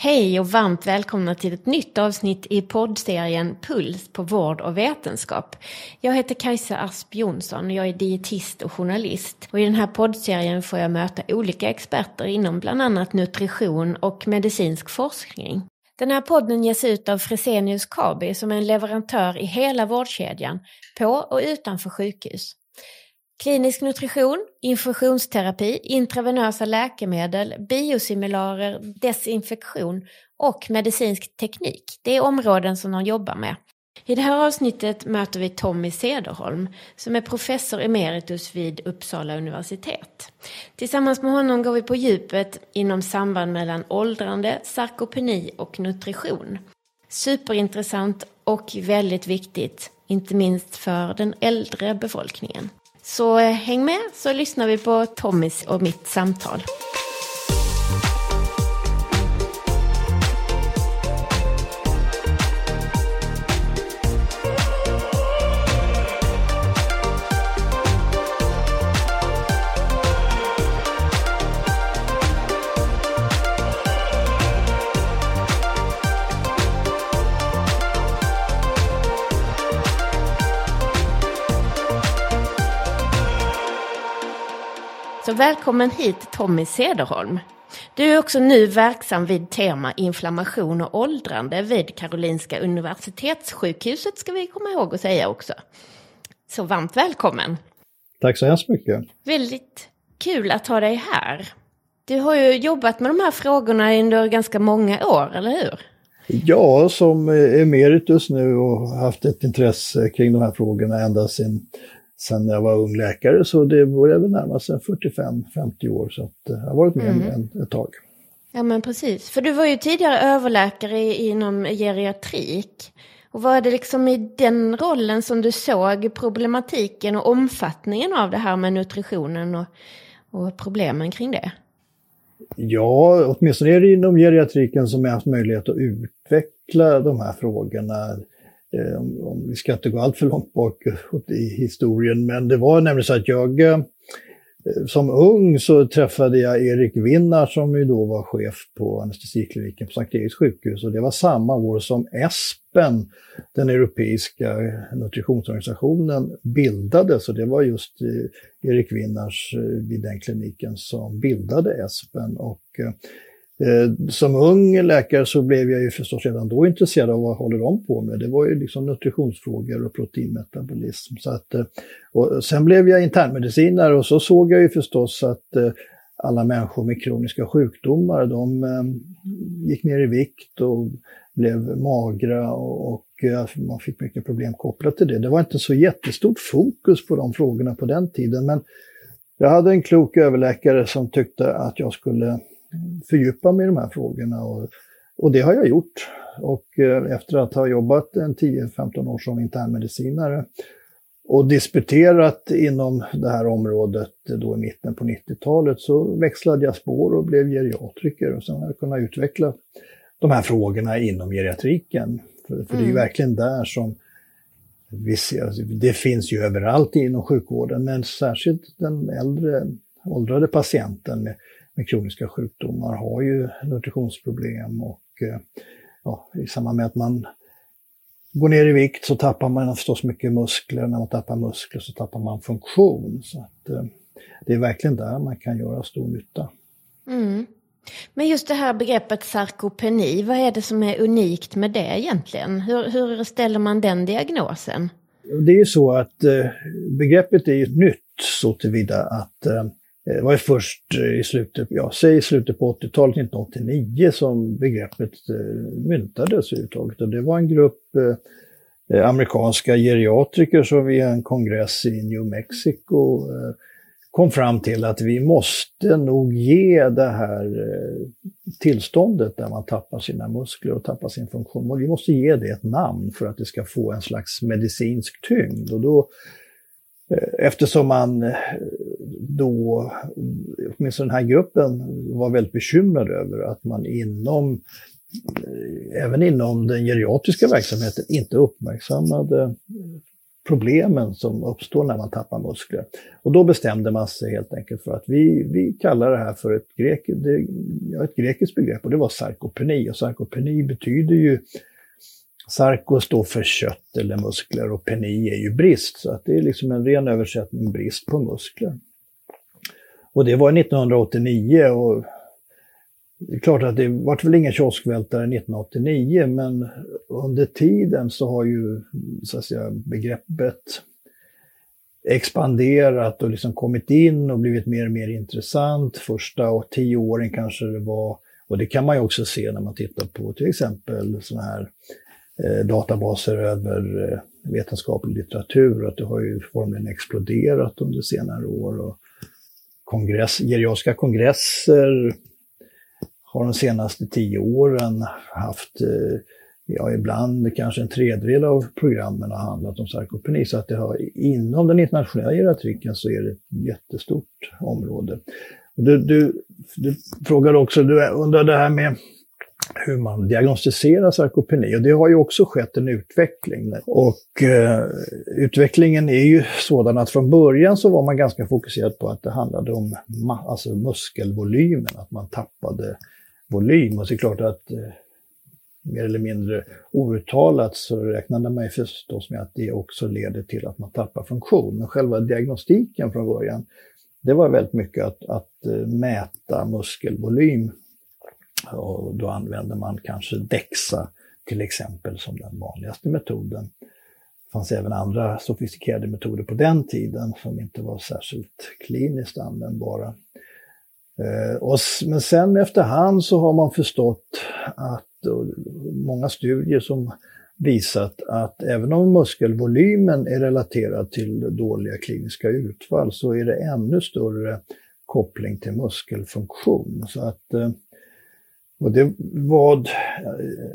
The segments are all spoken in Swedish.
Hej och varmt välkomna till ett nytt avsnitt i poddserien Puls på vård och vetenskap. Jag heter Kajsa Asp Jonsson och jag är dietist och journalist. Och I den här poddserien får jag möta olika experter inom bland annat nutrition och medicinsk forskning. Den här podden ges ut av Fresenius Kabi som är en leverantör i hela vårdkedjan, på och utanför sjukhus. Klinisk nutrition, infusionsterapi, intravenösa läkemedel, biosimilarer, desinfektion och medicinsk teknik. Det är områden som de jobbar med. I det här avsnittet möter vi Tommy Sederholm som är professor emeritus vid Uppsala universitet. Tillsammans med honom går vi på djupet inom samband mellan åldrande, sarkopeni och nutrition. Superintressant och väldigt viktigt, inte minst för den äldre befolkningen. Så eh, häng med så lyssnar vi på Tommys och mitt samtal. Så välkommen hit Tommy Sederholm. Du är också nu verksam vid tema inflammation och åldrande vid Karolinska Universitetssjukhuset ska vi komma ihåg att säga också. Så varmt välkommen. Tack så hemskt mycket. Väldigt kul att ha dig här. Du har ju jobbat med de här frågorna under ganska många år, eller hur? Ja, som emeritus nu och haft ett intresse kring de här frågorna ända sedan sen jag var ung läkare så det börjar väl närma sig 45-50 år så att eh, jag har varit med mm. ett tag. Ja men precis, för du var ju tidigare överläkare inom geriatrik. Och vad är det liksom i den rollen som du såg problematiken och omfattningen av det här med nutritionen och, och problemen kring det? Ja, åtminstone är det inom geriatriken som jag haft möjlighet att utveckla de här frågorna Eh, vi ska inte gå allt för långt bak i historien, men det var nämligen så att jag eh, som ung så träffade jag Erik Winnar som ju då var chef på anestesikliniken på Sankt Eriks sjukhus och det var samma år som ESPEN, den europeiska nutritionsorganisationen, bildades och det var just eh, Erik Winnars eh, vid den kliniken som bildade ESPEN. Och Eh, som ung läkare så blev jag ju förstås redan då intresserad av vad håller de på med. Det var ju liksom nutritionsfrågor och proteinmetabolism. Så att, eh, och sen blev jag internmedicinare och så såg jag ju förstås att eh, alla människor med kroniska sjukdomar, de eh, gick ner i vikt och blev magra och eh, man fick mycket problem kopplat till det. Det var inte så jättestort fokus på de frågorna på den tiden, men jag hade en klok överläkare som tyckte att jag skulle fördjupa mig i de här frågorna. Och, och det har jag gjort. Och eh, efter att ha jobbat en 10-15 år som internmedicinare och disputerat inom det här området då i mitten på 90-talet så växlade jag spår och blev geriatriker och sen har jag kunnat utveckla de här frågorna inom geriatriken. För, för mm. det är ju mm. verkligen där som vi ser, alltså, det finns ju överallt inom sjukvården, men särskilt den äldre åldrade patienten med med kroniska sjukdomar har ju nutritionsproblem och eh, ja, i samband med att man går ner i vikt så tappar man förstås mycket muskler. När man tappar muskler så tappar man funktion. Så att, eh, det är verkligen där man kan göra stor nytta. Mm. Men just det här begreppet sarkopeni, vad är det som är unikt med det egentligen? Hur, hur ställer man den diagnosen? Det är ju så att eh, begreppet är ju nytt så tillvida att Eh, det var ju först eh, i slutet, ja, säg i slutet på 80-talet, 1989, som begreppet eh, myntades överhuvudtaget. Och det var en grupp amerikanska geriatriker som vid en kongress i New Mexico kom fram till att vi måste nog ge det här tillståndet där man tappar sina muskler och tappar sin funktion, vi måste ge det ett namn för att det ska få en slags medicinsk tyngd. Och då Eftersom man då, åtminstone den här gruppen, var väldigt bekymrad över att man inom, eh, även inom den geriatriska verksamheten, inte uppmärksammade problemen som uppstår när man tappar muskler. Och då bestämde man sig helt enkelt för att vi, vi kallar det här för ett, grek, det, ja, ett grekiskt begrepp och det var sarkopeni. Och sarkopeni betyder ju Sarko står för kött eller muskler och peni är ju brist, så att det är liksom en ren översättning brist på muskler. Och det var 1989 och det är klart att det vart väl ingen kioskvältare 1989, men under tiden så har ju så att säga, begreppet expanderat och liksom kommit in och blivit mer och mer intressant. Första och tio åren kanske det var, och det kan man ju också se när man tittar på till exempel sådana här eh, databaser över eh, vetenskaplig litteratur, att det har ju formligen exploderat under senare år. Och kongress, geriatriska kongresser har de senaste tio åren haft, eh, ja ibland kanske en tredjedel av programmen har handlat om sarkopeni. Så att det har, inom den internationella geriatriken så är det ett jättestort område. Du, du, du frågade också, du undrade det här med hur man diagnostiserar sarkopeni. Och det har ju också skett en utveckling. Och eh, utvecklingen är ju sådan att från början så var man ganska fokuserad på att det handlade om alltså muskelvolymen, att man tappade volym. Och det är klart att eh, mer eller mindre outtalat så räknade man ju förstås med att det också leder till att man tappar funktion. Men själva diagnostiken från början, det var väldigt mycket att, att eh, mäta muskelvolym. Och då använde man kanske DEXA till exempel som den vanligaste metoden. Det fanns även andra sofistikerade metoder på den tiden som inte var särskilt kliniskt användbara. Eh, och, men sen efterhand så har man förstått att många studier som visat att även om muskelvolymen är relaterad till dåliga kliniska utfall så är det ännu större koppling till muskelfunktion. Så att, eh, och det var,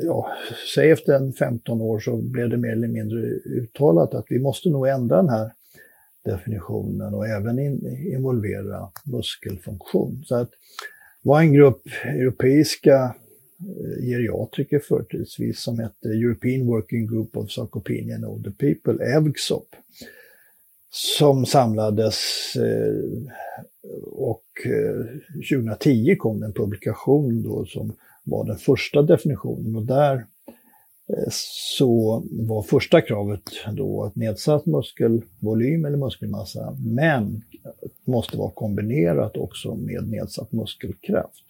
ja, säg efter en 15 år så blev det mer eller mindre uttalat att vi måste nog ändra den här definitionen och även in, involvera muskelfunktion. Så att var en grupp europeiska eh, geriatriker förtidsvis som hette European Working Group of Sarcopenia and Older People, EVGSOP, som samlades eh, och eh, 2010 kom en publikation då som var den första definitionen och där eh, så var första kravet då att nedsatt muskelvolym eller muskelmassa, men måste vara kombinerat också med nedsatt muskelkraft.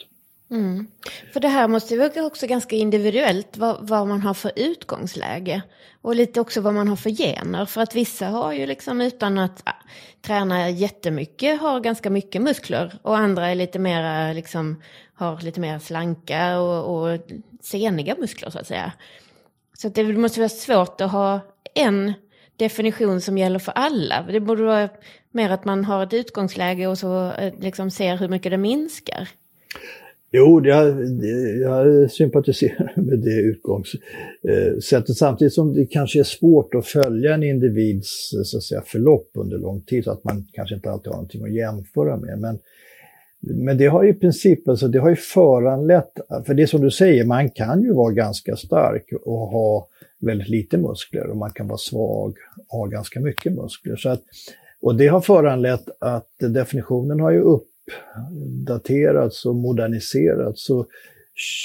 Mm. För det här måste vara också ganska individuellt vad, vad, man har för utgångsläge. Och lite också vad man har för gener. För att vissa har ju liksom utan att äh, träna jättemycket har ganska mycket muskler. Och andra är lite mera, liksom har lite mer slanka och, och seniga muskler så att säga. Så det måste vara svårt att ha en definition som gäller för alla. Det borde vara mer att man har ett utgångsläge och så eh, liksom ser hur mycket det minskar. Jo, jag, jag sympatiserar med det utgångssättet eh, samtidigt som det kanske är svårt att följa en individs så att säga, förlopp under lång tid så att man kanske inte alltid har någonting att jämföra med. Men, men det har i princip alltså, det har ju föranlett, för det som du säger, man kan ju vara ganska stark och ha väldigt lite muskler och man kan vara svag och ha ganska mycket muskler. Så att, och det har föranlett att definitionen har ju uppdaterats och moderniserats. Så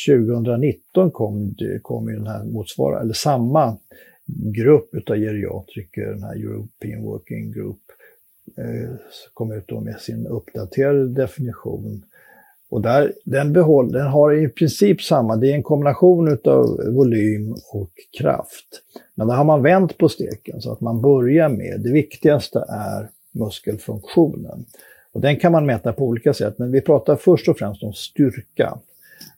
2019 kom, det, kom ju den här motsvarande, eller samma grupp utav geriatriker, den här European Working Group, eh, kom ut då med sin uppdaterade definition. Och där, den, behåll, den har i princip samma, det är en kombination av volym och kraft. Men där har man vänt på steken så att man börjar med, det viktigaste är muskelfunktionen. Och den kan man mäta på olika sätt, men vi pratar först och främst om styrka.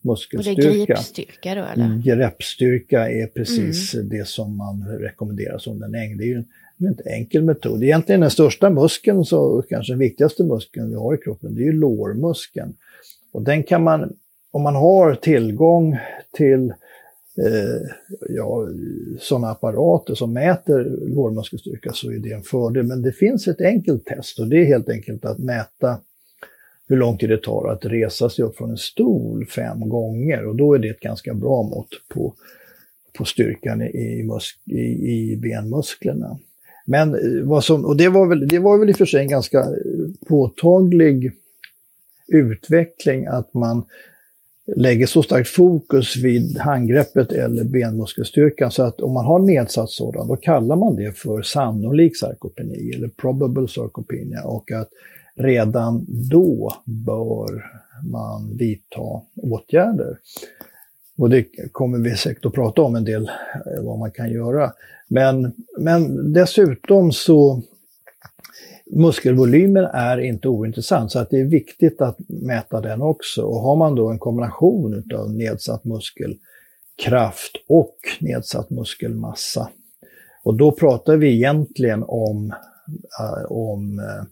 Muskelstyrka. Och det är greppstyrka då eller? Mm, greppstyrka är precis mm. det som man rekommenderar som den äng. Det är ju en enkel metod. Egentligen den största muskeln, så kanske den viktigaste muskeln vi har i kroppen, det är ju lårmuskeln. Och den kan man, om man har tillgång till eh, ja, sådana apparater som mäter lårmuskelstyrka så är det en fördel. Men det finns ett enkelt test och det är helt enkelt att mäta hur lång tid det tar att resa sig upp från en stol fem gånger och då är det ett ganska bra mått på, på styrkan i, i, i benmusklerna. Men eh, vad som, och det var, väl, det var väl i och för sig en ganska påtaglig utveckling att man lägger så starkt fokus vid handgreppet eller benmuskelstyrkan så att om man har nedsatt sådan, då kallar man det för sannolik sarkopeni eller probable sarcopenia och att redan då bör man vidta åtgärder. Och det kommer vi säkert att prata om en del, eh, vad man kan göra. Men, men dessutom så muskelvolymen är inte ointressant, så att det är viktigt att mäta den också. Och har man då en kombination av nedsatt muskelkraft och nedsatt muskelmassa, och då pratar vi egentligen om, äh, om äh,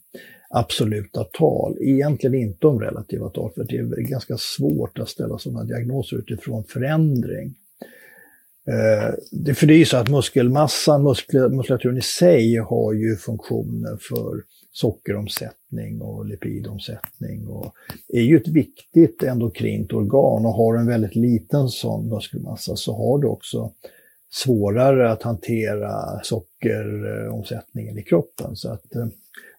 absoluta tal, egentligen inte om relativa tal, för det är ganska svårt att ställa sådana diagnoser utifrån förändring. Eh, för det är ju så att muskelmassan, muskulaturen i sig har ju funktioner för sockeromsättning och lipidomsättning och är ju ett viktigt endokrint organ och har en väldigt liten sån muskelmassa så har du också svårare att hantera sockeromsättningen i kroppen. Så att eh,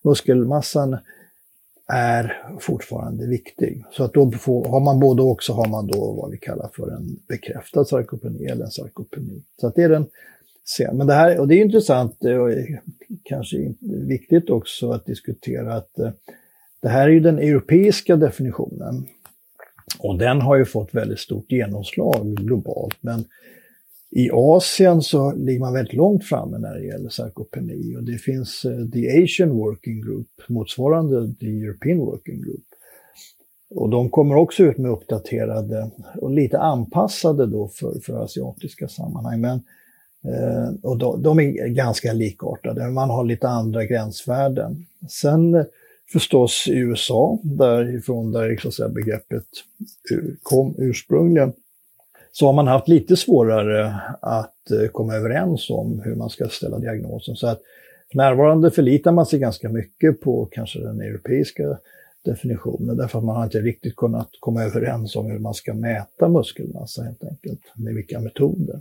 muskelmassan är fortfarande viktig. Så att då får, har man både och så har man då vad vi kallar för en bekräftad sarkopeni eller en sarkopeni. Så att det är den Men det här, och det är intressant och kanske viktigt också att diskutera att eh, det här är ju den europeiska definitionen. Och den har ju fått väldigt stort genomslag globalt. Men i Asien så ligger man väldigt långt framme när det gäller sarkopeni och det finns uh, The Asian Working Group, motsvarande The European Working Group. Och de kommer också ut med uppdaterade och lite anpassade då för, för asiatiska sammanhang. Men, uh, och de, de, är ganska likartade, man har lite andra gränsvärden. Sen uh, förstås i USA, därifrån där så att säga, begreppet kom ursprungligen, så har man haft lite svårare att eh, komma överens om hur man ska ställa diagnosen. Så att för närvarande förlitar man sig ganska mycket på kanske den europeiska definitionen därför att man har inte riktigt kunnat komma överens om hur man ska mäta muskelmassa helt enkelt, med vilka metoder.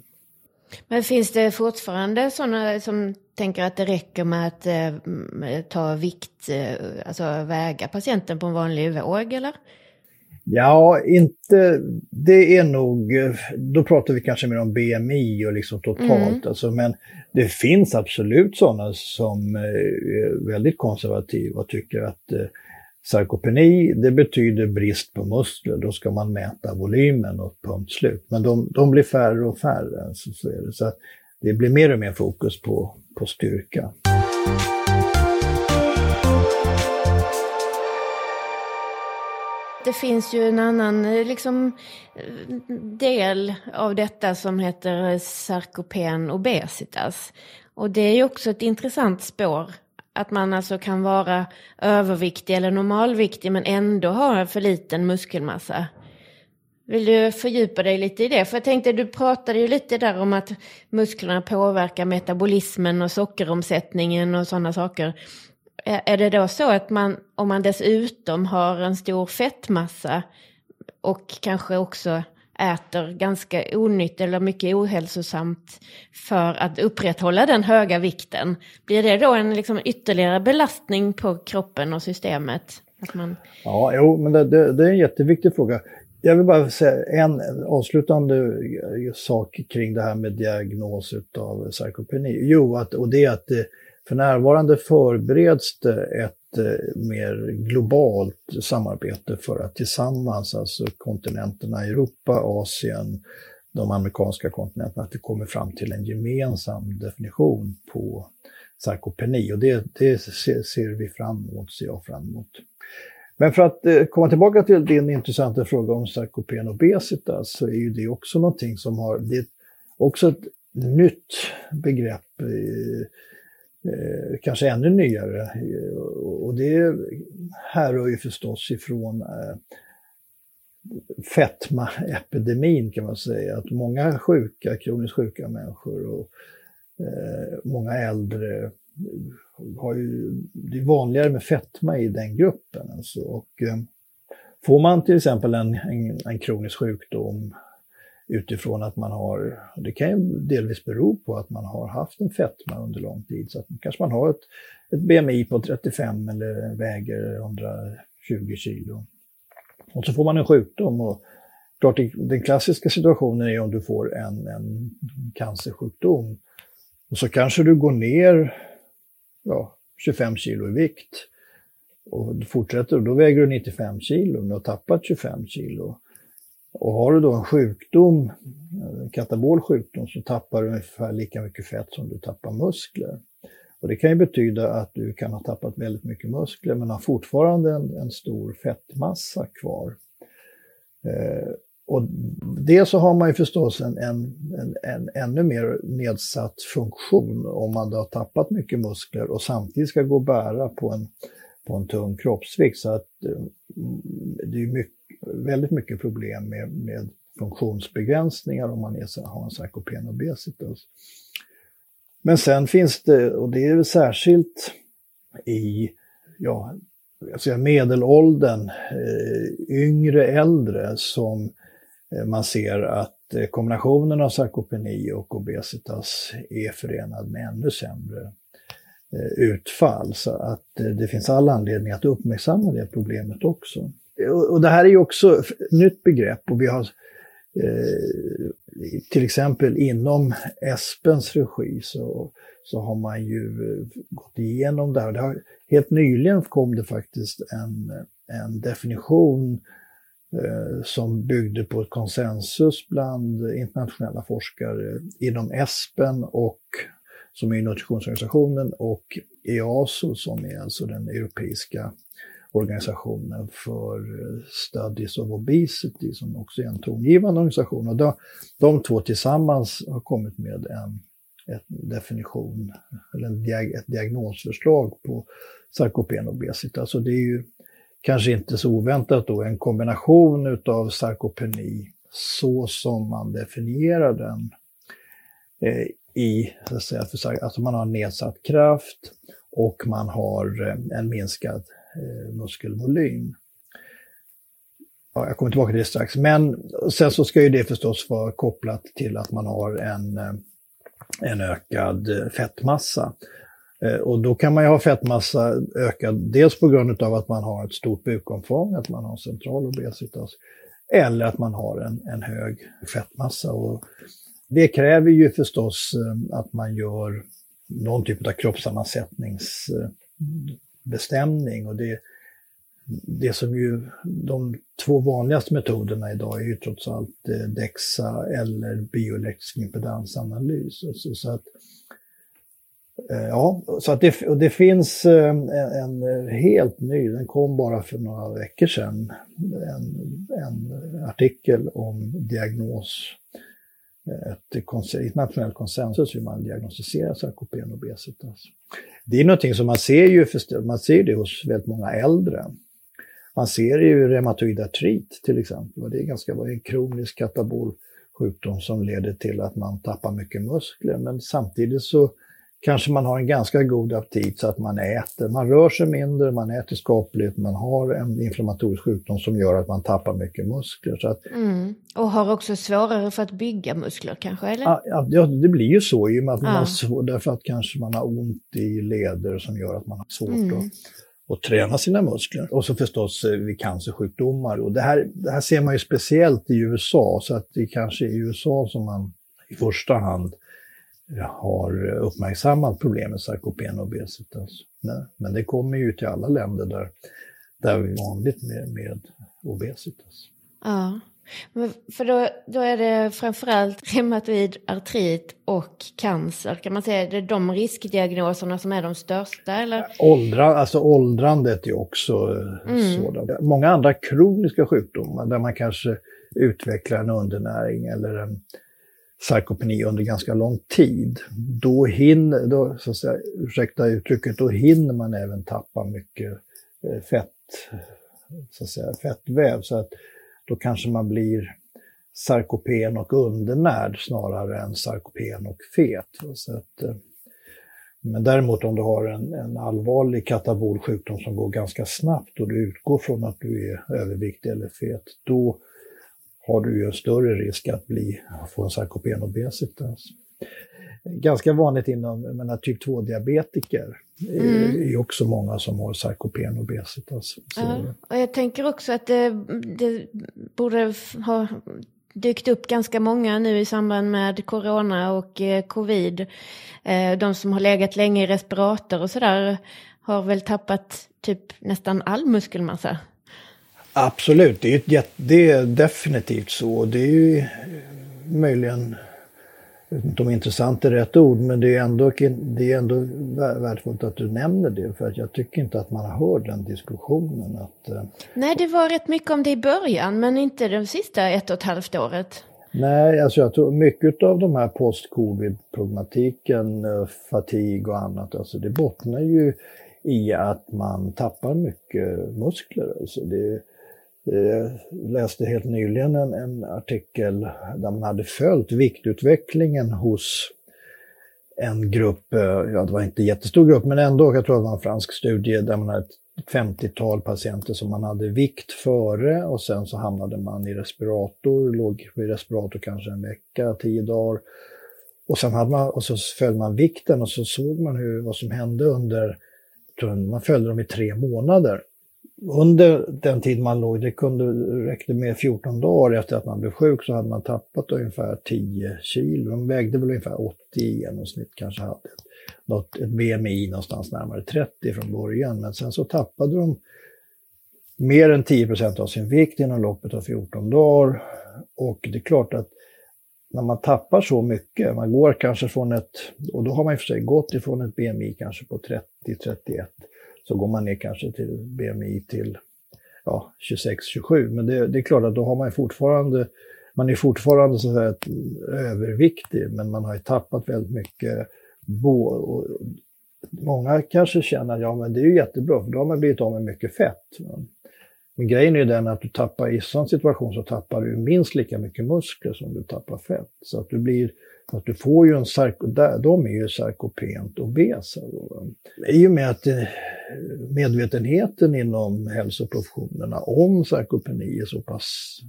Men finns det fortfarande sådana som tänker att det räcker med att eh, ta vikt, eh, alltså väga patienten på en vanlig våg eller? Ja, inte, det är nog, då pratar vi kanske mer om BMI och liksom totalt. Mm. Alltså, men det finns absolut sådana som är väldigt konservativa och tycker att eh, sarkopeni, det betyder brist på muskler. Då ska man mäta volymen och punkt slut. Men de, de blir färre och färre. Så, så, är det. så det blir mer och mer fokus på, på styrka. Det finns ju en annan eh, liksom, eh, del av detta som heter eh, sarkopen obesitas. Och det är ju också ett intressant spår. Att man alltså kan vara överviktig eller normalviktig men ändå ha för liten muskelmassa. Vill du fördjupa dig lite i det? För jag tänkte, du pratade ju lite där om att musklerna påverkar metabolismen och sockeromsättningen och sådana saker. Eh, är det då så att man, om man dessutom har en stor fettmassa och kanske också äter ganska onytt eller mycket ohälsosamt för att upprätthålla den höga vikten. Blir det då en liksom ytterligare belastning på kroppen och systemet? Att man... Ja, jo, men det, det, det är en jätteviktig fråga. Jag vill bara säga en avslutande eh, sak kring det här med diagnos av sarkopeni. Jo, att, och det är att eh, för närvarande förbereds det ett eh, mer globalt samarbete för att tillsammans, alltså kontinenterna Europa, Asien, de amerikanska kontinenterna, att det kommer fram till en gemensam definition på sarkopeni. Och det, det ser vi fram emot, ser jag fram emot. Men för att eh, komma tillbaka till din intressanta fråga om sarkopen obesitas så är ju det också någonting som har, det är också ett nytt begrepp eh, eh, kanske ännu nyare. Eh, och det härrör ju förstås ifrån eh, fetmaepidemin kan man säga. Att många sjuka, kroniskt sjuka människor och eh, många äldre har ju, det är vanligare med fetma i den gruppen. Alltså. Och, eh, får man till exempel en, en, en kronisk sjukdom utifrån att man har, det kan ju delvis bero på att man har haft en fetma under lång tid. Så att kanske man har ett, ett BMI på 35 eller väger 120 kilo. Och så får man en sjukdom. Och klart, den klassiska situationen är om du får en, en cancersjukdom. Och så kanske du går ner ja, 25 kilo i vikt. Och du fortsätter, då väger du 95 kilo, du har tappat 25 kilo. Och har du då en sjukdom, en katabol sjukdom, så tappar du ungefär lika mycket fett som du tappar muskler. Och det kan ju betyda att du kan ha tappat väldigt mycket muskler men har fortfarande en, en stor fettmassa kvar. Eh, och det så har man ju förstås en, en, en, en, ännu mer nedsatt funktion om man då har tappat mycket muskler och samtidigt ska gå och bära på en, på en tung kroppsvikt. Så att eh, det är mycket, väldigt mycket problem med, med funktionsbegränsningar om man är, har en sarkopen obesitas. Men sen finns det, och det är särskilt i ja, jag medelåldern, eh, yngre äldre, som eh, man ser att kombinationen av sarkopeni och obesitas är förenad med ännu sämre Eh, utfall. Så att eh, det finns all anledning att uppmärksamma det problemet också. Och det här är ju också ett nytt begrepp och vi har Eh, till exempel inom Espens regi så, så har man ju eh, gått igenom det här. Det har, helt nyligen kom det faktiskt en, en definition eh, som byggde på ett konsensus bland internationella forskare inom Espen och som är nutritionsorganisationen och EASO som är alltså den europeiska organisationen för eh, Studies of Obesity som också är en tongivande organisation. Och de, de två tillsammans har kommit med en ett definition, eller en diag ett diagnosförslag på sarkopen obesitas. Alltså det är ju kanske inte så oväntat då en kombination utav sarkopeni så som man definierar den eh, i, så att säga, för, alltså man har nedsatt kraft och man har eh, en minskad eh, muskelvolym. Ja, jag kommer tillbaka till det strax. Men sen så ska ju det förstås vara kopplat till att man har en, eh, en ökad eh, fettmassa. Och då kan man ju ha fettmassa ökad dels på grund av att man har ett stort bukomfång, att man har central obesitas, eller att man har en, en hög fettmassa. Och det kräver ju förstås eh, att man gör någon typ av kroppssammansättningsbestämning. Och det, det som ju, de två vanligaste metoderna idag är ju trots allt eh, DEXA eller bioelektrisk impedansanalys. Så, så att, eh, ja, så att det, och det finns en, en, helt ny, den kom bara för några veckor sedan, en, en artikel om diagnos ett internationellt konsensus hur man diagnostiserar sarkopen obesitas. Det är någonting som man ser ju, man ser det hos väldigt många äldre. Man ser det ju reumatoid artrit till exempel. Det är ganska en kronisk katabol sjukdom som leder till att man tappar mycket muskler. Men samtidigt så kanske man har en ganska god aptit så att man äter. Man rör sig mindre, man äter skapligt, man har en inflammatorisk sjukdom som gör att man tappar mycket muskler. Så att, mm. Och har också svårare för att bygga muskler kanske? Eller? Ja, det blir ju så i och med att man har svår, därför att kanske man har ont i leder som gör att man har svårt mm. att och träna sina muskler. Och så förstås eh, vid cancersjukdomar. Och det här, det här ser man ju speciellt i USA, så att det kanske är i USA som man i första hand har uppmärksammat problemet sarkopen och obesitas. Men det kommer ju till alla länder där, där det är vanligt med, med obesitas. Ja, men för då, då är det framförallt reumatoid artrit och cancer. Kan man säga det är de riskdiagnoserna som är de största? Eller? Åldra, alltså åldrandet är också mm. sådant. Många andra kroniska sjukdomar där man kanske utvecklar en undernäring eller en sarkopeni under ganska lång tid, då hinner, då, så att säga, ursäkta uttrycket, då hinner man även tappa mycket eh, fett, så att säga, fettväv. Så att då kanske man blir sarkopen och undernärd snarare än sarkopen och fet. Så att, eh, men däremot om du har en, en allvarlig katabol sjukdom som går ganska snabbt och du utgår från att du är överviktig eller fet, då har du ju en större risk att bli, få en sarkopen obesitas. Ganska vanligt inom typ 2-diabetiker. Mm. är också många som har sarkopen obesitas. Ja, och jag tänker också att det, det borde ha dykt upp ganska många nu i samband med corona och eh, covid. Eh, de som har legat länge i respirator och sådär har väl tappat typ nästan all muskelmassa. Absolut, det är, ett, det är definitivt så. Det är ju möjligen, jag vet inte om intressant är rätt ord, men det är, ändå, det är ändå värdefullt att du nämner det. För att jag tycker inte att man har hört den diskussionen. Att, eh, Nej, det var rätt mycket om det i början, men inte det sista ett och ett halvt året. Nej, alltså jag tror mycket av de här post-covid-problematiken, eh, fatig och annat, alltså det bottnar ju i att man tappar mycket muskler. Alltså det, eh, Eh, läste helt nyligen en, en, artikel där man hade följt viktutvecklingen hos en grupp, eh, ja det var inte en jättestor grupp, men ändå, jag tror det var en fransk studie där man hade ett 50-tal patienter som man hade vikt före och sen så hamnade man i respirator, låg i respirator kanske en vecka, tio dagar. Och sen hade man, och så följde man vikten och så såg man hur, vad som hände under, man följde dem i tre månader under den tid man låg, det kunde, räckte med 14 dagar efter att man blev sjuk, så hade man tappat ungefär 10 kilo. De vägde väl ungefär 80 i genomsnitt, kanske hade ett, något, ett BMI någonstans närmare 30 från början. Men sen så tappade de mer än 10 procent av sin vikt inom loppet av 14 dagar. Och det är klart att när man tappar så mycket, man går kanske från ett, och då har man i och för sig gått ifrån ett BMI kanske på 30-31 så går man ner kanske till BMI till ja, 26-27. Men det, det, är klart att då har man fortfarande, man är fortfarande så att överviktig, men man har ju tappat väldigt mycket. Bo, och, många kanske känner att ja, men det är ju jättebra, för då har man blivit av med mycket fett. Men grejen är ju den att du tappar, i en sån situation så tappar du minst lika mycket muskler som du tappar fett. Så att du blir att du får ju en sarko, de är ju sarkopent obesa. I och med att eh, medvetenheten inom hälsoprofessionerna om sarkopeni är så pass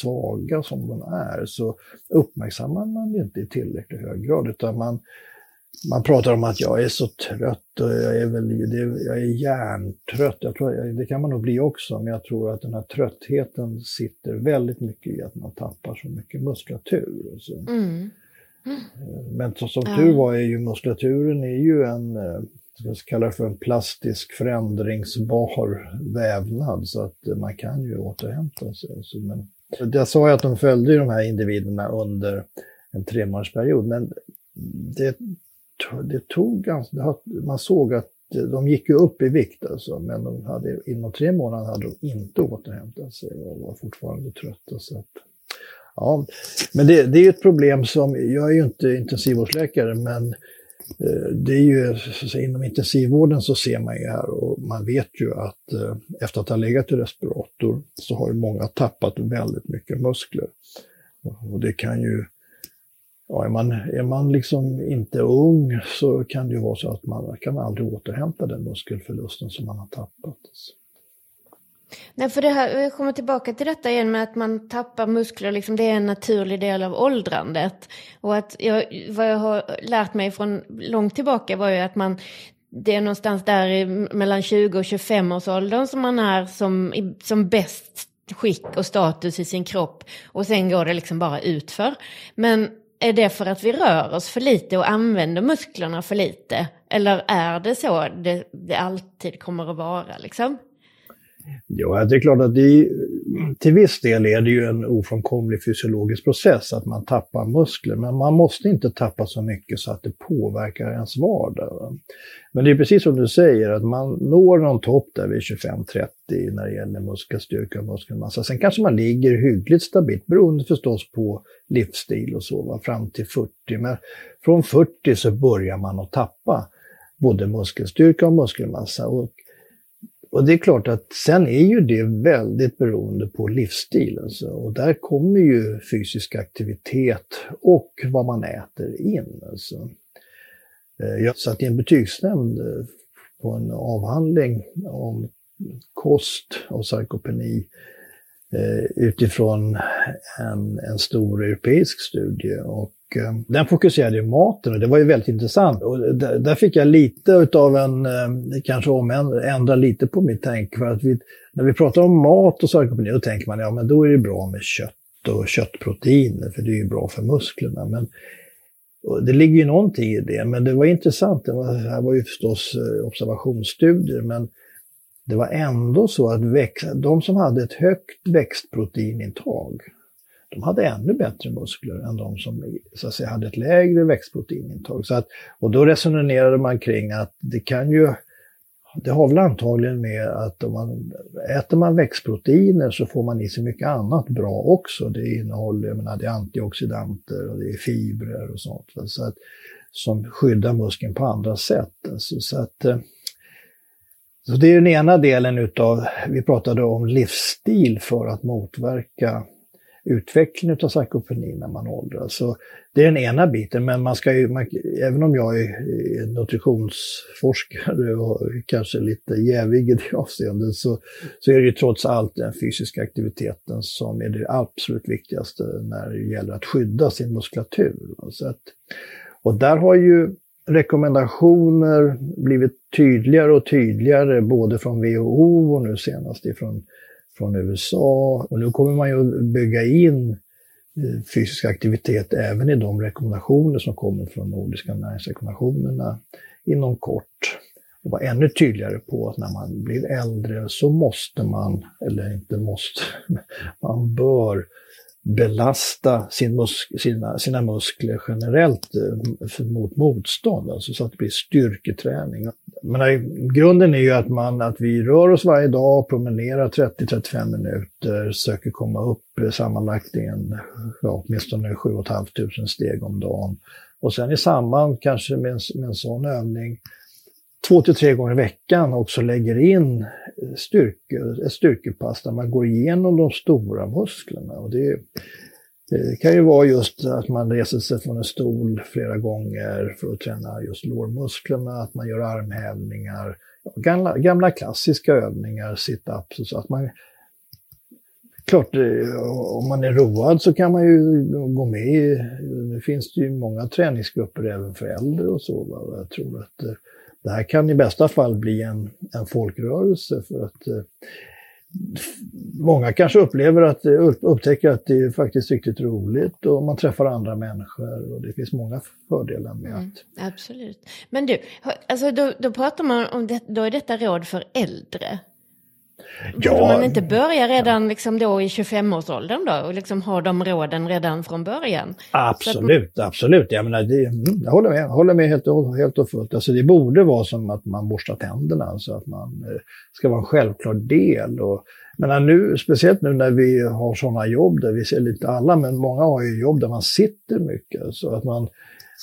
svaga som de är så uppmärksammar man det inte i tillräckligt hög grad utan man, man pratar om att jag är så trött och jag är, väl, jag är hjärntrött. Jag tror, det kan man nog bli också, men jag tror att den här tröttheten sitter väldigt mycket i att man tappar så mycket muskulatur. Så. Mm. Men så, som ja. tur var är ju muskulaturen är ju en, eh, ska kalla det för en plastisk förändringsbar vävnad så att man kan ju återhämta sig. Så, men, jag sa ju att de följde de här individerna under en tre period, men det, det tog ganska, man såg att de gick ju upp i vikt alltså, men de hade, inom tre månader hade de inte återhämtat sig och var fortfarande trötta. Så att, Ja, men det, det är ett problem som, jag är ju inte intensivvårdsläkare, men eh, det är ju, så inom intensivvården så ser man ju här och man vet ju att eh, efter att ha legat i respirator så har ju många tappat väldigt mycket muskler. Och det kan ju, ja, är man, är man liksom inte ung så kan det ju vara så att man kan aldrig återhämta den muskelförlusten som man har tappat. Nej, för det här, jag kommer tillbaka till detta igen med att man tappar muskler, liksom, det är en naturlig del av åldrandet. Och att jag, vad jag har lärt mig från långt tillbaka var ju att man, det är någonstans där i, mellan 20 och 25 års åldern som man är som, som bäst skick och status i sin kropp. Och sen går det liksom bara utför. Men är det för att vi rör oss för lite och använder musklerna för lite? Eller är det så det, det alltid kommer att vara liksom? Ja, det är klart att det, till viss del är det ju en ofrånkomlig fysiologisk process att man tappar muskler, men man måste inte tappa så mycket så att det påverkar ens vardag. Men det är precis som du säger, att man når någon topp där vid 25-30 när det gäller muskelstyrka och muskelmassa. Sen kanske man ligger hyggligt stabilt, beroende förstås på livsstil och så, va, fram till 40. Men från 40 så börjar man att tappa både muskelstyrka och muskelmassa. Och och det är klart att sen är ju det väldigt beroende på livsstil. Alltså. Och där kommer ju fysisk aktivitet och vad man äter in. Alltså. Eh, jag satt i en betygsnämnd eh, på en avhandling om kost och sarkopeni eh, utifrån en, en stor europeisk studie. Och eh, den fokuserade ju maten och det var ju väldigt intressant. Och där, där fick jag lite utav en, eh, kanske ändra lite på mitt tänk. För att vi, när vi pratar om mat och sarkopeni, då tänker man ja men då är det bra med kött och köttproteiner, för det är ju bra för musklerna. Men det ligger ju någonting i det, men det var intressant. Det, var, det här var ju förstås eh, observationsstudier, men det var ändå så att växt, de som hade ett högt växtproteinintag, de hade ännu bättre muskler än de som så att säga, hade ett lägre växtproteinintag. Så att, och då resonerade man kring att det kan ju det har väl antagligen med att om man äter man växtproteiner så får man i sig mycket annat bra också. Det innehåller, jag menar, det är antioxidanter och det är fibrer och sånt. Så att, som skyddar muskeln på andra sätt. Alltså, så, att, eh, så det är den ena delen utav, vi pratade om livsstil för att motverka utveckling av sarkopeni när man åldras. Så det är den ena biten, men man ska ju, man, även om jag är nutritionsforskare och kanske lite jävig i det avseendet, så, så är det ju trots allt den fysiska aktiviteten som är det absolut viktigaste när det gäller att skydda sin muskulatur. Så att, och där har ju rekommendationer blivit tydligare och tydligare, både från WHO och nu senast ifrån från USA. Och nu kommer man ju att bygga in eh, fysisk aktivitet även i de rekommendationer som kommer från Nordiska näringsrekommendationerna inom kort. Och vara ännu tydligare på att när man blir äldre så måste man, eller inte måste, man bör belasta sin musk sina, sina muskler generellt eh, mot motstånd, alltså så att det blir styrketräning. Men eh, grunden är ju att, man, att vi rör oss varje dag, promenerar 30-35 minuter, söker komma upp eh, sammanlagt en, ja, åtminstone 7 500 steg om dagen. Och sen i samband kanske med en, med en sån övning två till tre gånger i veckan också lägger in styrke, ett styrkepass där man går igenom de stora musklerna. Och det, det kan ju vara just att man reser sig från en stol flera gånger för att träna just lårmusklerna, att man gör armhävningar, gamla, gamla klassiska övningar, sit-ups så att man Klart, eh, om man är road så kan man ju gå med i, nu finns det ju många träningsgrupper även för äldre och så. Jag tror att eh, det här kan i bästa fall bli en, en folkrörelse för att eh, många kanske upplever att, upptäcker att det är faktiskt riktigt roligt och man träffar andra människor och det finns många fördelar med mm, att... Absolut. Men du, alltså då, då pratar man om det, då är detta råd för äldre. Ja, Borde man inte börja redan liksom då i 25-årsåldern då och liksom ha de råden redan från början? Absolut, man... absolut. Jag, menar, det, mm, jag håller med, jag håller med helt, och, helt och fullt. Alltså, det borde vara som att man borstar tänderna, alltså att man eh, ska vara en självklar del. Och, men nu, speciellt nu när vi har sådana jobb där vi ser lite alla, men många har ju jobb där man sitter mycket. Så att, man,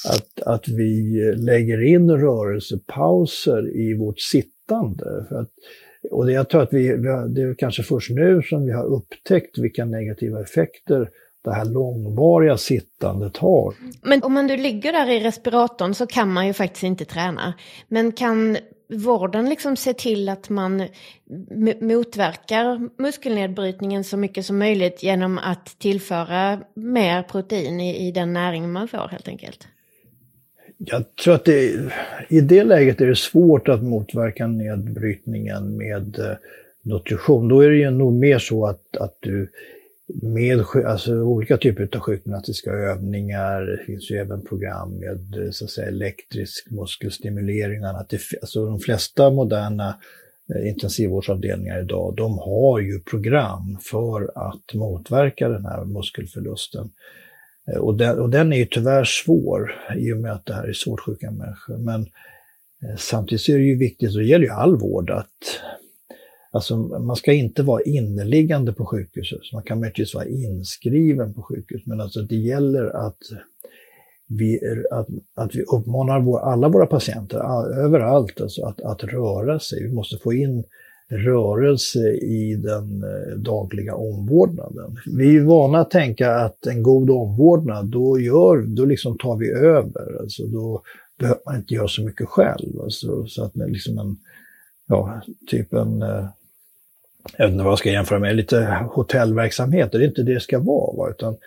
att, att vi lägger in rörelsepauser i vårt sittande. För att, och det, jag tror att vi, det är kanske först nu som vi har upptäckt vilka negativa effekter det här långvariga sittandet har. Men om man nu ligger där i respiratorn så kan man ju faktiskt inte träna. Men kan vården liksom se till att man motverkar muskelnedbrytningen så mycket som möjligt genom att tillföra mer protein i, i den näring man får helt enkelt? Jag tror att det, i det läget är det svårt att motverka nedbrytningen med eh, nutrition. Då är det ju nog mer så att, att du med alltså, olika typer av sjukgymnastiska övningar, det finns ju även program med eh, så att säga, elektrisk muskelstimulering. och det, alltså, de flesta moderna eh, intensivvårdsavdelningar idag, de har ju program för att motverka den här muskelförlusten. Eh, och den, och den är ju tyvärr svår i och med att det här är svårt sjuka människor. Men eh, samtidigt så är det ju viktigt, och det gäller ju all vård, att alltså, man ska inte vara inneliggande på sjukhuset. Man kan möjligtvis vara inskriven på sjukhus, men alltså det gäller att vi, att, att vi uppmanar vår, alla våra patienter överallt alltså att, att röra sig. Vi måste få in rörelse i den eh, dagliga omvårdnaden. Vi är vana att tänka att en god omvårdnad, då, gör, då liksom tar vi över. Alltså då behöver man inte göra så mycket själv. Alltså, så att liksom en, ja, typ en, eh, jag vet inte vad jag ska jämföra med, lite hotellverksamhet. Det är inte det det ska vara, va? utan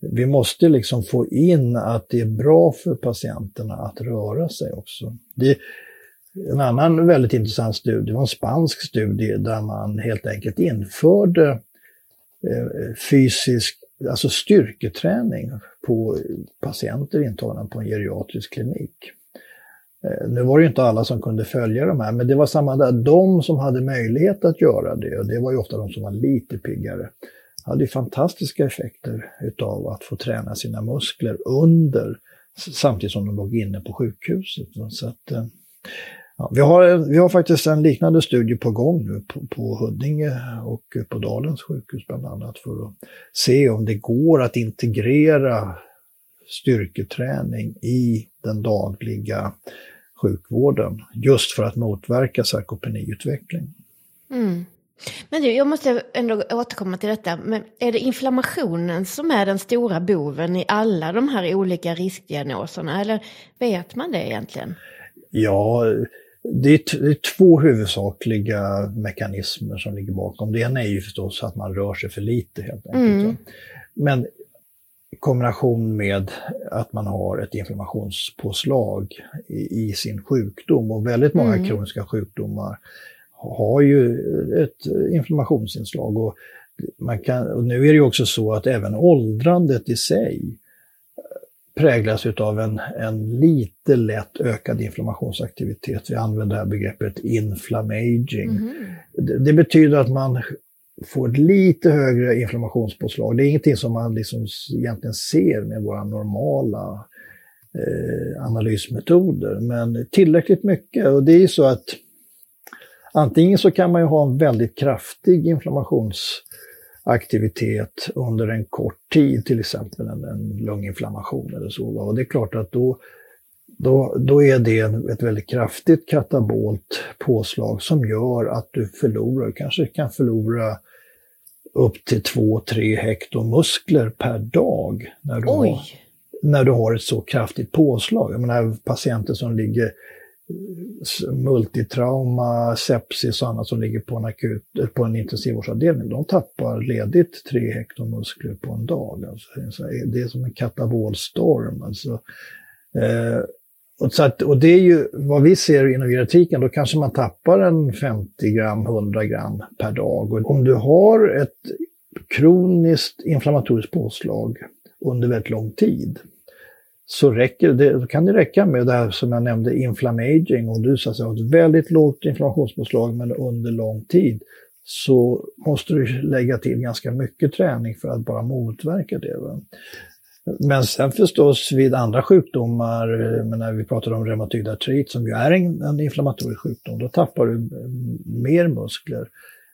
vi måste liksom få in att det är bra för patienterna att röra sig också. Det, en annan väldigt intressant studie var en spansk studie där man helt enkelt införde eh, fysisk, alltså styrketräning på patienter intagna på en geriatrisk klinik. Eh, nu var det inte alla som kunde följa de här, men det var samma där. De som hade möjlighet att göra det, och det var ju ofta de som var lite piggare, hade fantastiska effekter utav att få träna sina muskler under, samtidigt som de låg inne på sjukhuset. Så att, eh, ja, vi, har, vi har faktiskt en liknande studie på gång nu på, på Huddinge och på Dalens sjukhus bland annat för att se om det går att integrera styrketräning i den dagliga sjukvården just för att motverka sarkopeniutveckling. Mm. Men du, jag måste ändå återkomma till detta. Men är det inflammationen som är den stora boven i alla de här olika riskdiagnoserna? Eller vet man det egentligen? Ja, det är, det är två huvudsakliga mekanismer som ligger bakom. Det ena är ju förstås att man rör sig för lite helt enkelt. Mm. Men i kombination med att man har ett inflammationspåslag i, i sin sjukdom och väldigt många mm. kroniska sjukdomar har ju ett inflammationsinslag. Och, man kan, och nu är det ju också så att även åldrandet i sig präglas av en, en lite lätt ökad inflammationsaktivitet. Vi använder det här begreppet inflammaging. Mm. Det, det, betyder att man får ett lite högre inflammationspåslag. Det är ingenting som man liksom egentligen ser med våra normala eh, analysmetoder, men tillräckligt mycket. Och det är ju så att antingen så kan man ju ha en väldigt kraftig inflammationsaktivitet under en kort tid, till exempel en, en lunginflammation eller så. Och det är klart att då då, då är det ett väldigt kraftigt katabolt påslag som gör att du förlorar, kanske kan förlora upp till 2-3 hekto muskler per dag när du, har, när du har ett så kraftigt påslag. Jag menar patienter som ligger multitrauma, sepsis och annat som ligger på en, akut, på en intensivvårdsavdelning, de tappar ledigt 3 hekto muskler på en dag. Alltså, det är som en katabolstorm. Alltså. Eh, och, så att, och det är ju vad vi ser inom geriatriken, då kanske man tappar en 50 gram, 100 gram per dag. Och om du har ett kroniskt inflammatoriskt påslag under väldigt lång tid, så räcker det, kan det räcka med det här som jag nämnde, inflammaging. Om du så att säga, har ett väldigt lågt inflammationspåslag men under lång tid, så måste du lägga till ganska mycket träning för att bara motverka det. Men sen förstås vid andra sjukdomar, när vi pratar om reumatoid artrit som ju är en, en inflammatorisk sjukdom, då tappar du mm, mer muskler.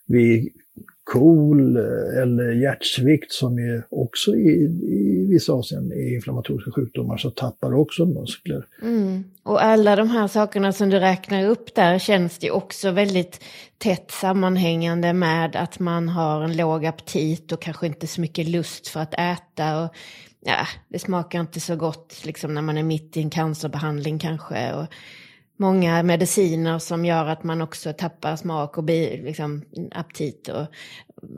Vid KOL eh, eller hjärtsvikt som är också i, i vissa avseenden är inflammatoriska sjukdomar så tappar du också muskler. Mm. Och alla de här sakerna som du räknar upp där känns det också väldigt tätt sammanhängande med att man har en låg aptit och kanske inte så mycket lust för att äta. Och ja, det smakar inte så gott liksom när man är mitt i en cancerbehandling kanske. Och många mediciner som gör att man också tappar smak och liksom, aptit och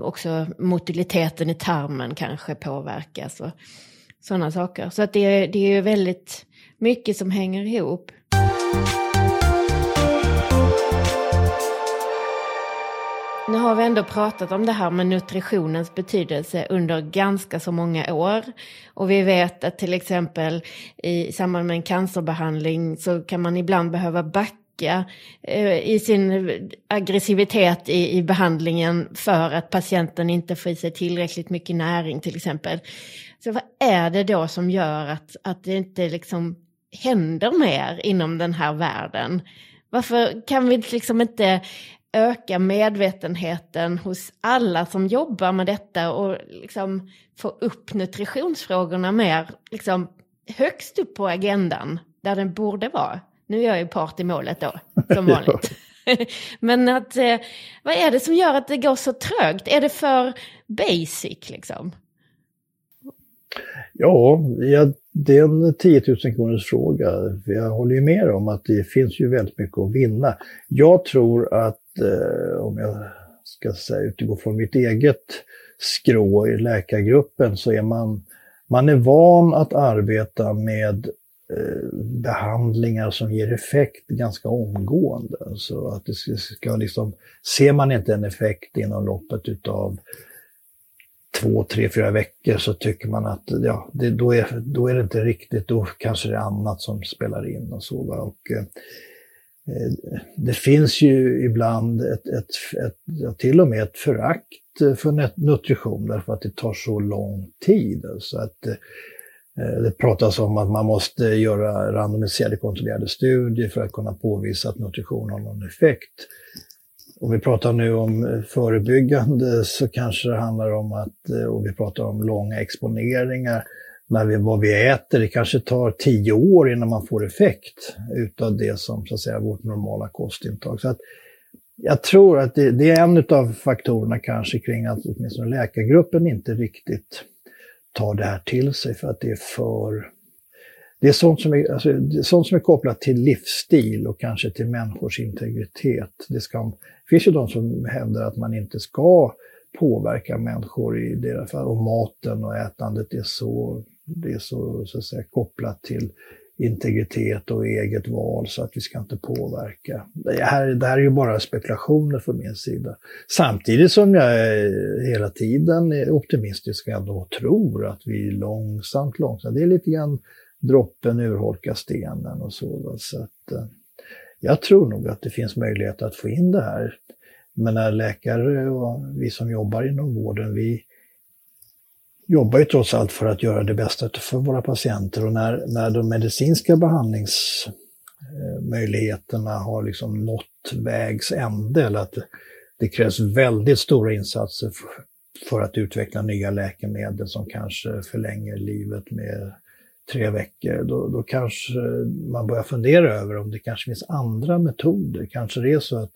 också motiliteten i tarmen kanske påverkas och sådana saker. Så att det, det är ju väldigt mycket som hänger ihop. Nu har vi ändå pratat om det här med nutritionens betydelse under ganska så många år. Och vi vet att till exempel i samband med en cancerbehandling så kan man ibland behöva backa eh, i sin aggressivitet i, i behandlingen för att patienten inte får i sig tillräckligt mycket näring till exempel. Så vad är det då som gör att, att det inte liksom händer mer inom den här världen? Varför kan vi liksom inte öka medvetenheten hos alla som jobbar med detta och liksom få upp nutritionsfrågorna mer liksom, högst upp på agendan där den borde vara. Nu är jag ju part i målet då, som vanligt. Men att, eh, vad är det som gör att det går så trögt? Är det för basic liksom? Ja, jag, det är en 10 000 kronors fråga. Jag håller ju med om att det finns ju väldigt mycket att vinna. Jag tror att eh, om jag ska säga, utgå från mitt eget skrå i läkargruppen så är man, man är van att arbeta med eh, behandlingar som ger effekt ganska omgående. Så att det ska liksom, ser man inte en effekt inom loppet utav två, tre, fyra veckor så tycker man att ja, det, då, är, då är det inte riktigt, då kanske det är annat som spelar in och så. Va? Och, eh Eh, det finns ju ibland ett, ett, ett, till och med ett förakt eh, för nutrition därför att det tar så lång tid. Så att, eh, det pratas om att man måste göra randomiserade kontrollerade studier för att kunna påvisa att nutrition har någon effekt. Om vi pratar nu om förebyggande så kanske det handlar om att, och vi pratar om långa exponeringar, när vi, vad vi äter, det kanske tar tio år innan man får effekt utav det som så att säga vårt normala kostintag. Så att jag tror att det, det är en av faktorerna kanske kring att åtminstone läkargruppen inte riktigt tar det här till sig för att det är för det är sånt som är, alltså, sånt som är kopplat till livsstil och kanske till människors integritet. Det, ska, det finns ju de som hävdar att man inte ska påverka människor i deras fall. Och maten och ätandet är så, det är så, så att säga, kopplat till integritet och eget val så att vi ska inte påverka. Det här, det här är ju bara spekulationer från min sida. Samtidigt som jag eh, hela tiden är optimistisk ändå och tror att vi långsamt, långsamt, det är lite grann droppen urholkar stenen och så. så att, eh, jag tror nog att det finns möjlighet att få in det här. Men när läkare och vi som jobbar inom vården, vi jobbar ju trots allt för att göra det bästa för våra patienter och när, när de medicinska behandlingsmöjligheterna har liksom nått vägs ände, eller att det krävs väldigt stora insatser för, för att utveckla nya läkemedel som kanske förlänger livet med tre veckor, då, då kanske man börjar fundera över om det kanske finns andra metoder. Kanske det är så att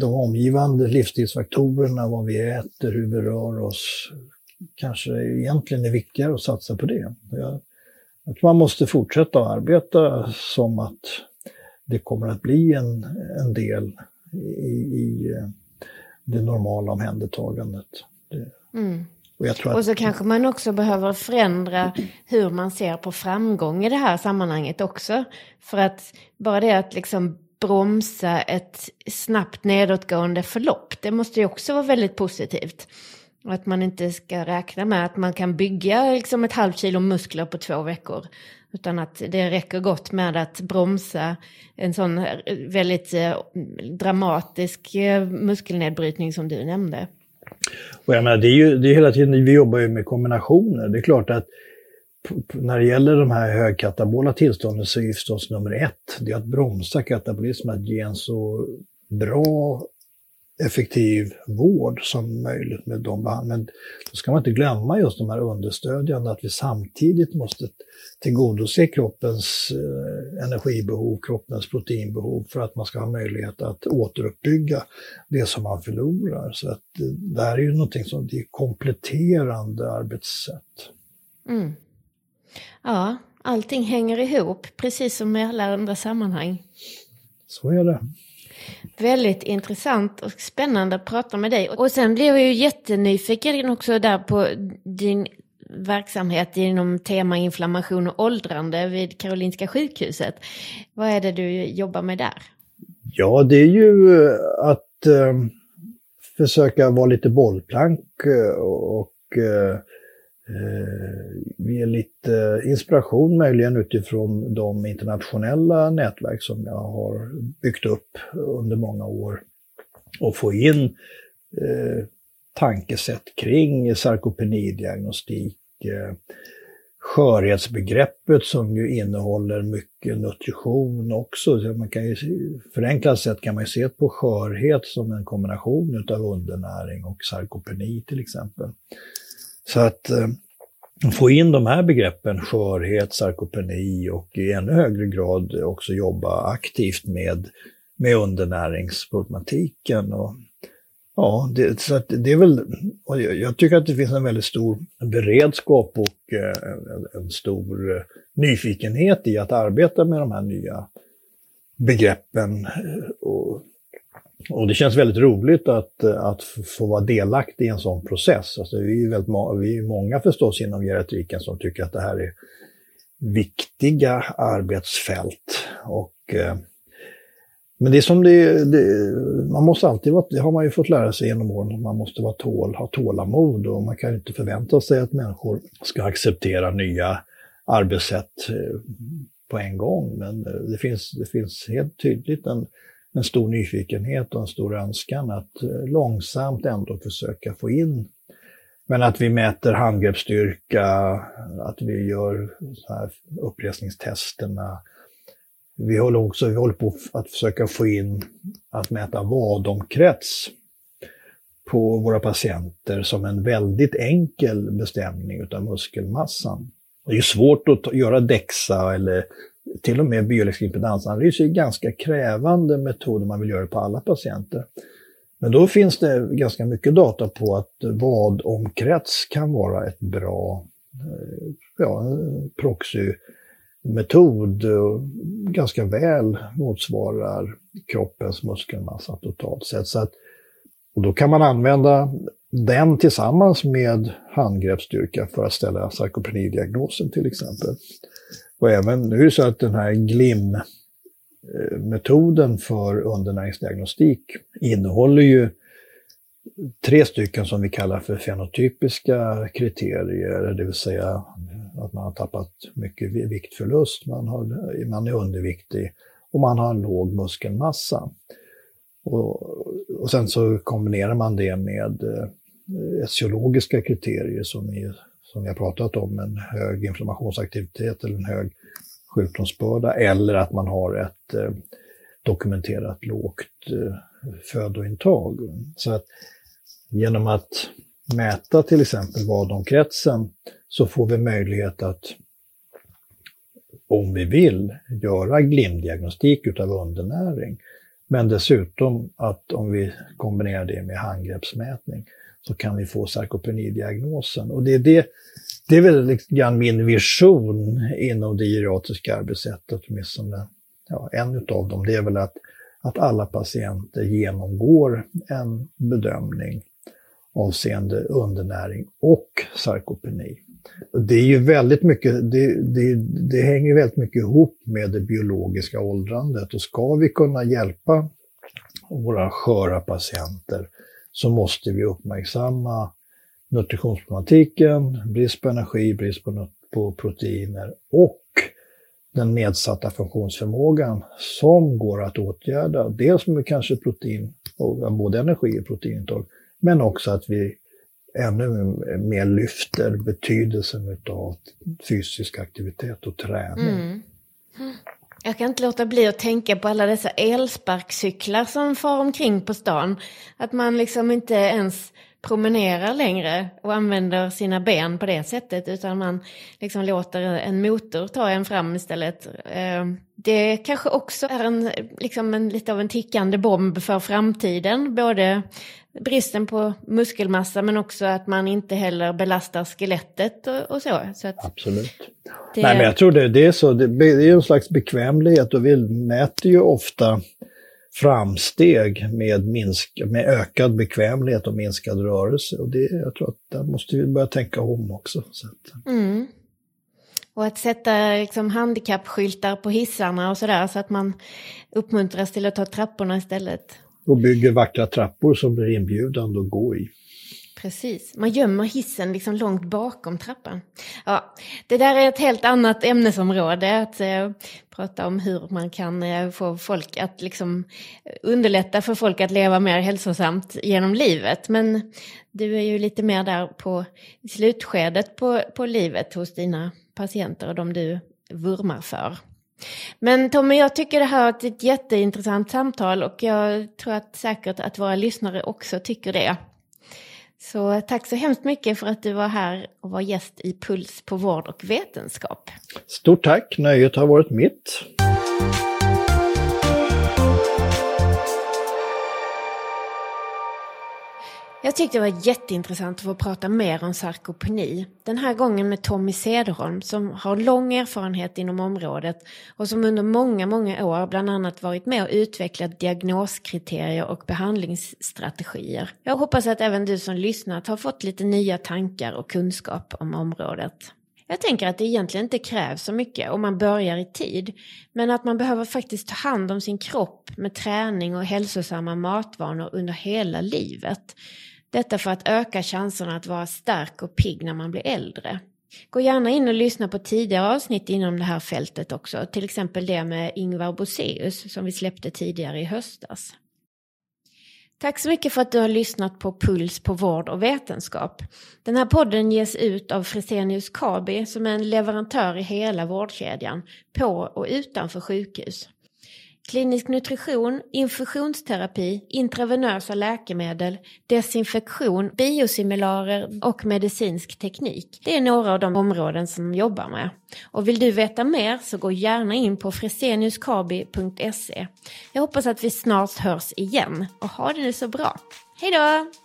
de omgivande livsstilsfaktorerna, vad vi äter, hur vi rör oss, kanske egentligen är viktigare att satsa på det. Jag, jag tror man måste fortsätta att arbeta som att det kommer att bli en, en del i, i det normala omhändertagandet. Det, mm. Och, att... och, så kanske man också behöver förändra hur man ser på framgång i det här sammanhanget också. För att bara det att liksom bromsa ett snabbt nedåtgående förlopp, det måste ju också vara väldigt positivt. Och att man inte ska räkna med att man kan bygga liksom ett halvt kilo muskler på två veckor. Utan att det räcker gott med att bromsa en sån eh, väldigt eh, dramatisk eh, muskelnedbrytning som du nämnde. Och jag menar, det är ju det är hela tiden, vi jobbar ju med kombinationer. Det är klart att när det gäller de här högkatabola tillstånden så är ju förstås nummer ett, det är att bromsa katabolismen, att ge en så bra effektiv vård som möjligt med de behandlingarna. Men då ska man inte glömma just de här understödjande, att vi samtidigt måste tillgodose kroppens eh, energibehov, kroppens proteinbehov för att man ska ha möjlighet att återuppbygga det som man förlorar. Så att eh, det här är ju någonting som det är kompletterande arbetssätt. Mm. Ja, allting hänger ihop, precis som i alla andra sammanhang. Så är det. Väldigt intressant och spännande att prata med dig. Och sen blev jag ju jättenyfiken också där på din verksamhet inom tema inflammation och åldrande vid Karolinska sjukhuset. Vad är det du jobbar med där? Ja, det är ju eh, att eh, försöka vara lite bollplank eh, och eh, Eh, ge lite inspiration möjligen utifrån de internationella nätverk som jag har byggt upp under många år. Och få in eh, tankesätt kring sarkopenidiagnostik, eh, skörhetsbegreppet som ju innehåller mycket nutrition också. Så man kan ju, förenklat sett kan man ju se på skörhet som en kombination av undernäring och sarkopeni till exempel. Så att eh, få in de här begreppen, skörhet, sarkopeni och i ännu högre grad också jobba aktivt med, med undernäringsproblematiken. Och, ja, det, så att det är väl, jag, jag tycker att det finns en väldigt stor beredskap och eh, en, en stor eh, nyfikenhet i att arbeta med de här nya begreppen. Eh, och och det känns väldigt roligt att, att få vara delaktig i en sån process. Alltså vi, är väldigt, vi är många förstås inom geriatriken som tycker att det här är viktiga arbetsfält. Och, eh, men det är som det, det, man måste alltid vara, det har man ju fått lära sig genom åren, man måste vara tål, ha tålamod och man kan inte förvänta sig att människor ska acceptera nya arbetssätt eh, på en gång. Men eh, det finns, det finns helt tydligt en, en stor nyfikenhet och en stor önskan att eh, långsamt ändå försöka få in men att vi mäter handgreppsstyrka, att vi gör så här uppresningstesterna. Vi håller också vi håller på att försöka få in att mäta vadomkrets på våra patienter som en väldigt enkel bestämning av muskelmassan. Det är svårt att göra DEXA eller till och med biologisk impedansanalys är ganska krävande metoder man vill göra på alla patienter. Men då finns det ganska mycket data på att vadomkrets kan vara ett bra eh, ja, proxymetod ganska väl motsvarar kroppens muskelmassa totalt sett. Så att, och då kan man använda den tillsammans med handgreppsstyrka för att ställa sarkopenidiagnosen till exempel. Och även, nu är det så att den här GLIM metoden för undernäringsdiagnostik innehåller ju tre stycken som vi kallar för fenotypiska kriterier, det vill säga att man har tappat mycket viktförlust, man, har, man är underviktig och man har en låg muskelmassa. Och, och sen så kombinerar man det med eh, etiologiska kriterier som, är, som vi har pratat om, en hög inflammationsaktivitet eller en hög sjukdomsbörda eller att man har ett eh, dokumenterat lågt eh, födointag. Så att genom att mäta till exempel vadomkretsen så får vi möjlighet att, om vi vill, göra glimdiagnostik utav undernäring. Men dessutom att om vi kombinerar det med handgreppsmätning så kan vi få sarkopenidiagnosen. Och det är det det är väl lite grann min vision inom det geriatriska arbetssättet, åtminstone ja, en utav dem, det är väl att, att alla patienter genomgår en bedömning avseende undernäring och sarkopeni. Det är ju väldigt mycket, det, det, det hänger väldigt mycket ihop med det biologiska åldrandet och ska vi kunna hjälpa våra sköra patienter så måste vi uppmärksamma nutritionsproblematiken, brist på energi, brist på, på proteiner och den nedsatta funktionsförmågan som går att åtgärda. Dels med kanske protein, både energi och proteinintag, men också att vi ännu mer lyfter betydelsen av fysisk aktivitet och träning. Mm. Jag kan inte låta bli att tänka på alla dessa elsparkcyklar som far omkring på stan. Att man liksom inte ens promenerar längre och använder sina ben på det sättet utan man liksom låter en motor ta en fram istället. Eh, det kanske också är en, liksom en, lite av en tickande bomb för framtiden. Både bristen på muskelmassa men också att man inte heller belastar skelettet och, och så. så Absolut. Det... Nej men jag tror det, det är så, det, det är en slags bekvämlighet och vi mäter ju ofta framsteg med, minsk, med ökad bekvämlighet och minskad rörelse. Och det, jag tror att där måste vi börja tänka om också. Mm. Och att sätta liksom, handikappskyltar på hissarna och sådär så att man uppmuntras till att ta trapporna istället. Och bygger vackra trappor som blir inbjudande att gå i. Precis, man gömmer hissen liksom långt bakom trappan. Ja, det där är ett helt annat ämnesområde, att eh, prata om hur man kan eh, få folk att liksom eh, underlätta för folk att leva mer hälsosamt genom livet. Men du är ju lite mer där på slutskedet på, på livet hos dina patienter och de du vurmar för. Men Tommy, jag tycker det här är ett jätteintressant samtal och jag tror att säkert att våra lyssnare också tycker det. Så tack så hemskt mycket för att du var här och var gäst i Puls på vård och vetenskap. Stort tack, nöjet har varit mitt. Jag tyckte det var jätteintressant att få prata mer om sarkopeni. Den här gången med Tommy Cederholm som har lång erfarenhet inom området och som under många, många år bland annat varit med och utvecklat diagnoskriterier och behandlingsstrategier. Jag hoppas att även du som lyssnat har fått lite nya tankar och kunskap om området. Jag tänker att det egentligen inte krävs så mycket om man börjar i tid. Men att man behöver faktiskt ta hand om sin kropp med träning och hälsosamma matvanor under hela livet. Detta för att öka chanserna att vara stark och pigg när man blir äldre. Gå gärna in och lyssna på tidigare avsnitt inom det här fältet också, till exempel det med Ingvar Boseus som vi släppte tidigare i höstas. Tack så mycket för att du har lyssnat på Puls på vård och vetenskap. Den här podden ges ut av Fresenius Kabi som är en leverantör i hela vårdkedjan, på och utanför sjukhus. Klinisk nutrition, infusionsterapi, intravenösa läkemedel, desinfektion, biosimilarer och medicinsk teknik. Det är några av de områden som de jobbar med. Och vill du veta mer så gå gärna in på freseniuskabi.se. Jag hoppas att vi snart hörs igen och ha det nu så bra. Hej då!